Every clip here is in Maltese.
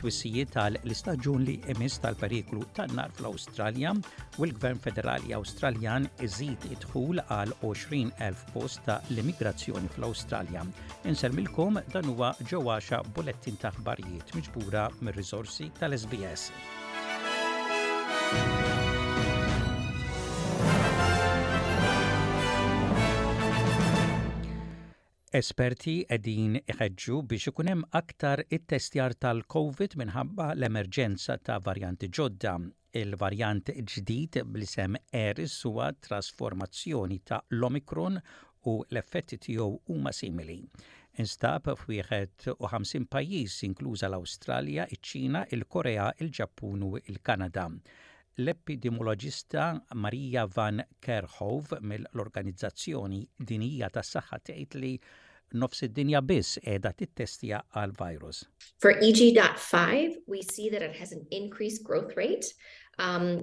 twissijiet għal l-istaġun li jmiss tal-periklu tan-nar fl-Awstralja u l-Gvern Federali Awstraljan iżid id-dħul għal 20,000 post ta' l-immigrazzjoni fl-Awstralja. Insellmilkom dan huwa ġewwaxa bulettin ta' ħbarijiet miġbura mir-riżorsi tal-SBS. Esperti qegħdin iħeġġu biex ikun hemm aktar ittestjar tal-Covid minħabba l-emerġenza ta' varjanti ġodda. Il-varjant ġdid bl-isem Aeris huwa trasformazzjoni ta' l-Omicron u l-effetti tiegħu huma simili. Instab f'51 pajjiż inkluża l-Awstralja, iċ-Ċina, il-Korea, il-Ġappun u l-Kanada. L-epidimoloġista Maria Van Kerkhove mill-Organizzazzjoni Dinjija tas-Saħħa tgħid li nofs id-dinja biss qiegħda tittestja għall-virus. For EG.5, we see that it has an increased growth rate,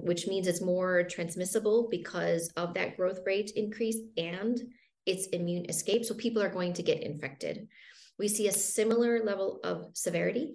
which means it's more transmissible because of that growth rate increase and its immune escape, so people are going to get infected. We see a similar level of severity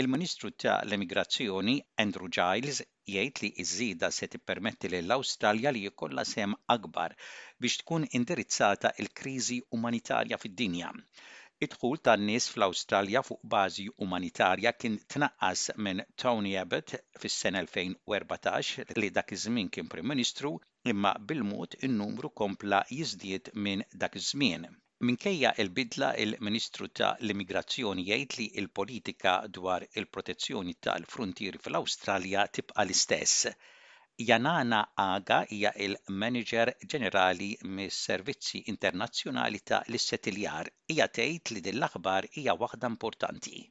Il-Ministru ta' l-Emigrazzjoni, Andrew Giles, jgħid li ż-żieda se tippermetti lill-Awstralja li jkollha sehem akbar biex tkun indirizzata l-kriżi umanitarja fid-dinja. Id-dħul ta' nies fl-Awstralja fuq bażi umanitarja kien tnaqqas minn Tony Abbott fis-sena 2014 li dak iż-żmien kien Prim Ministru imma bil-mod in-numru kompla jiżdied minn dak iż-żmien. Minkejja l-bidla, il-Ministru ta' l-Immigrazzjoni jgħid li l-politika dwar il-protezzjoni tal-fruntieri fl-Awstralja tibqa' l-istess. Yanana Agha hija l-Manager Ġenerali mis-Servizzi Internazzjonali ta' l-Issettiljar. Hija tgħid li din l-aħbar hija waħda importanti.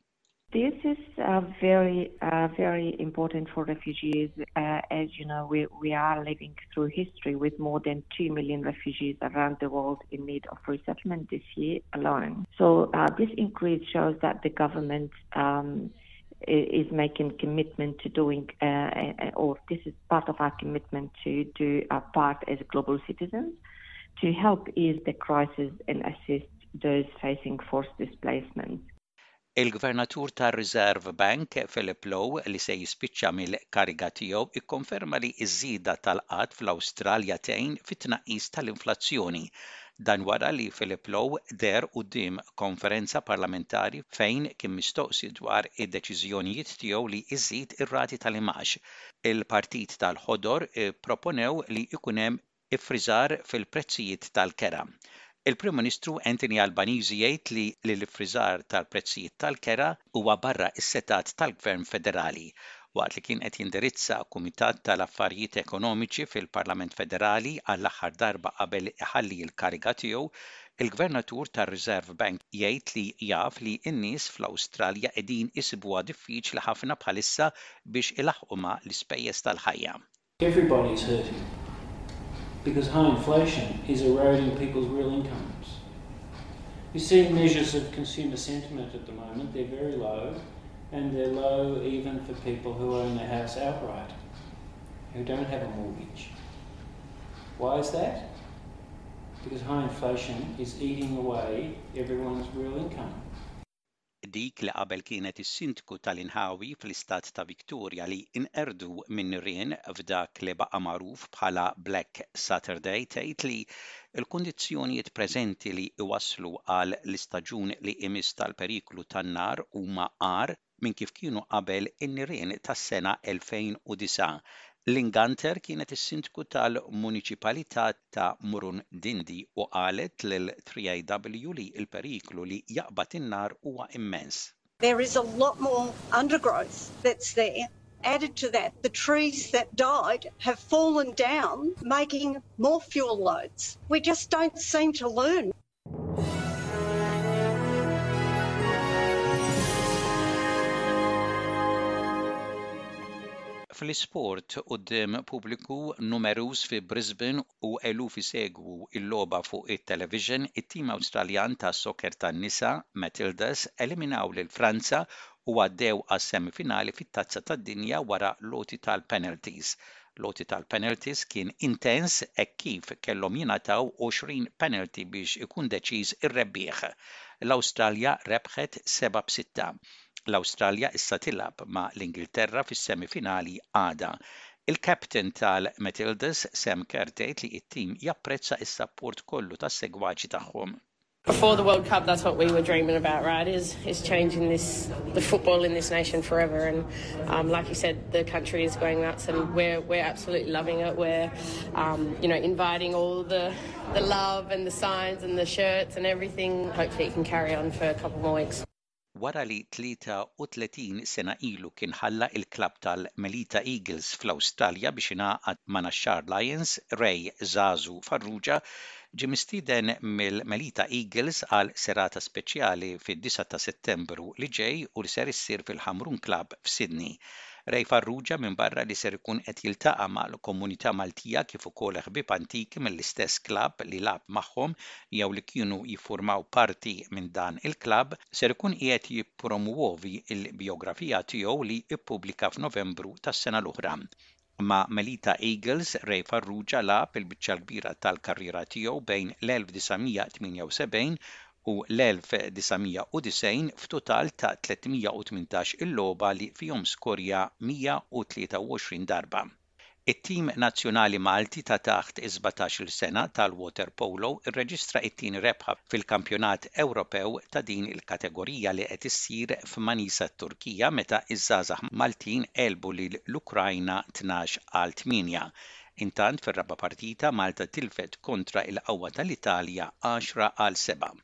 This is uh, very, uh, very important for refugees. Uh, as you know, we, we are living through history with more than 2 million refugees around the world in need of resettlement this year alone. So uh, this increase shows that the government um, is making commitment to doing, uh, or this is part of our commitment to do our part as global citizens to help ease the crisis and assist those facing forced displacement. Il-Gvernatur tar-Reserve Bank, Philip Lowe, li se jispiċċa mill-kariga tiegħu, ikkonferma li ż-żieda tal-qgħad fl-Awstralja tgħin fit-tnaqqis tal-inflazzjoni. Dan wara li Philip Lowe deher quddiem konferenza parlamentari fejn kien mistoqsi dwar id-deċiżjonijiet tiegħu li jżid ir-rati tal-imgħax. Il-Partit tal-Ħodor ipproponew li jkun hemm Iffriżar fil-prezzijiet tal-kera. Il-Prim Ministru Anthony Albanese jgħid li l-iffriżar tal-prezzijiet tal-kera huwa barra s-setgħat tal-Gvern Federali. Waqt li kien qed jindirizza Kumitat tal-Affarijiet Ekonomiċi fil-Parlament Federali għall-aħħar darba qabel iħalli l-kariga tiegħu, il-Gvernatur tar-Reserve Bank jgħid li jaf li n-nies fl-Awstralja qegħdin isibuha diffiċli ħafna bħalissa biex ilaħħqu ma' l-ispejjeż tal-ħajja. Everybody's hurting. because high inflation is eroding people's real incomes. You see measures of consumer sentiment at the moment, they're very low, and they're low even for people who own their house outright, who don't have a mortgage. Why is that? Because high inflation is eating away everyone's real income. dik li qabel kienet is-Sindku tal-Inħawi fl-Istat ta' Victoria li inqerdu min-nirien f'dak li baqa' magħruf bħala Black Saturday tgħid li l-kundizzjonijiet preżenti li jwasslu għal l-istaġun li jmiss tal-periklu tan-nar huma agħar minn kif kienu qabel in-nirien tas-sena 2009. Lynn Gunter kienet is-Sindku tal-Muniċipalità ta' Murun Dindi u qalet lil 3IW li il-periklu li jaqbad in-nar huwa immens. There is a lot more undergrowth that's there. Added to that, the trees that died have fallen down, making more fuel loads. We just don't seem to learn Fl-isport, quddiem pubbliku numeruż fi Brisbane u eluf isegwu l-logħba fuq it-television, it-tim Awstraljan tas-soccer tan-nisa, Matildas, eliminaw lil Franza u għaddew għas-semifinali fit-Tazza tad-Dinja wara l-għoti tal-penalties L-għoti tal-penalties kien intens hekk kif kellhom jingħataw 20 penalty biex ikun deċiż ir-rebbieħ. L-Awstralja rebħet seba' b'sitta. L-Awstralja issa tilgħab ma' l-Ingilterra fis-semifinali għada. Il-captain tal-Matildas, Sam Kerr tgħid li t-tim japprezza s-sapport kollu tas-segwaċi tagħhom. Before the World Cup, that's what we were dreaming about, right? Is is changing this the football in this nation forever. And um, like you said, the country is going nuts, and we're we're absolutely loving it. We're um, you know inviting all the the love and the signs and the shirts and everything. Hopefully, it can carry on for a couple more weeks. Wara li 33 sena ilu kien ħalla l-klabb tal-Melita Eagles fl-Awstralja biex ingħaqad ma' Naxxar Lions, Ray 'Żagħżugħ' Farrugia ġie mistieden mill-Melita Eagles għal serata speċjali fid-disgħa ta' Settembru li ġej u li ser issir fil-Hamrun Club f'Sydney. Ray Farrugia minbarra li ser ikun qed jiltaqa' mal-komunità Maltija kif ukoll ħbieb antiki mill-istess klabb li lagħab magħhom jew li kienu jiffurmaw parti minn dan il-klabb ser ikun qiegħed jippromwovi l-bijografija tiegħu li ippubblika f'Novembru tas-sena l-oħra. Ma' Melita Eagles, Ray Farrugia lagħab il-biċċa l-kbira tal-karriera tiegħu bejn l-1978 u l-1990 f'tutal ta' 318 il-logħba li fihom skorja 123 darba. It-tim nazzjonali Malti ta' taħt is-sbatax-il sena tal-waterpolo rreġistra it-tieni rebħa fil-Kampjonat Ewropew ta' din il-kategorija li qed issir f'Manisa t-Turkija meta ż-żgħażagħ Maltin għelbu lil l-Ukrajna tnax għal tmienja. Intant fir-raba' partita Malta tilfet kontra il-qawwa tal-Italja għaxra għal sebgħa.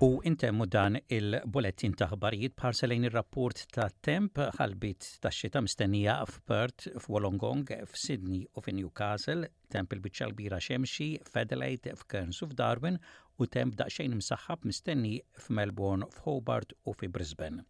U intemmu dan il-bulettin ta' ħbarijiet bħarsa lejn ir-rapport ta' temp ħalbit ta' xita mistennija f'Perth, f'Wolongong, f'Sydney u fi Newcastle, temp il-biċċa l-bira xemxi f'Adelaide, f'Cairns u f'Darwin u temp daqsxejn msaħħab mistenni f'Melbourne, f'Hobart u fi Brisbane.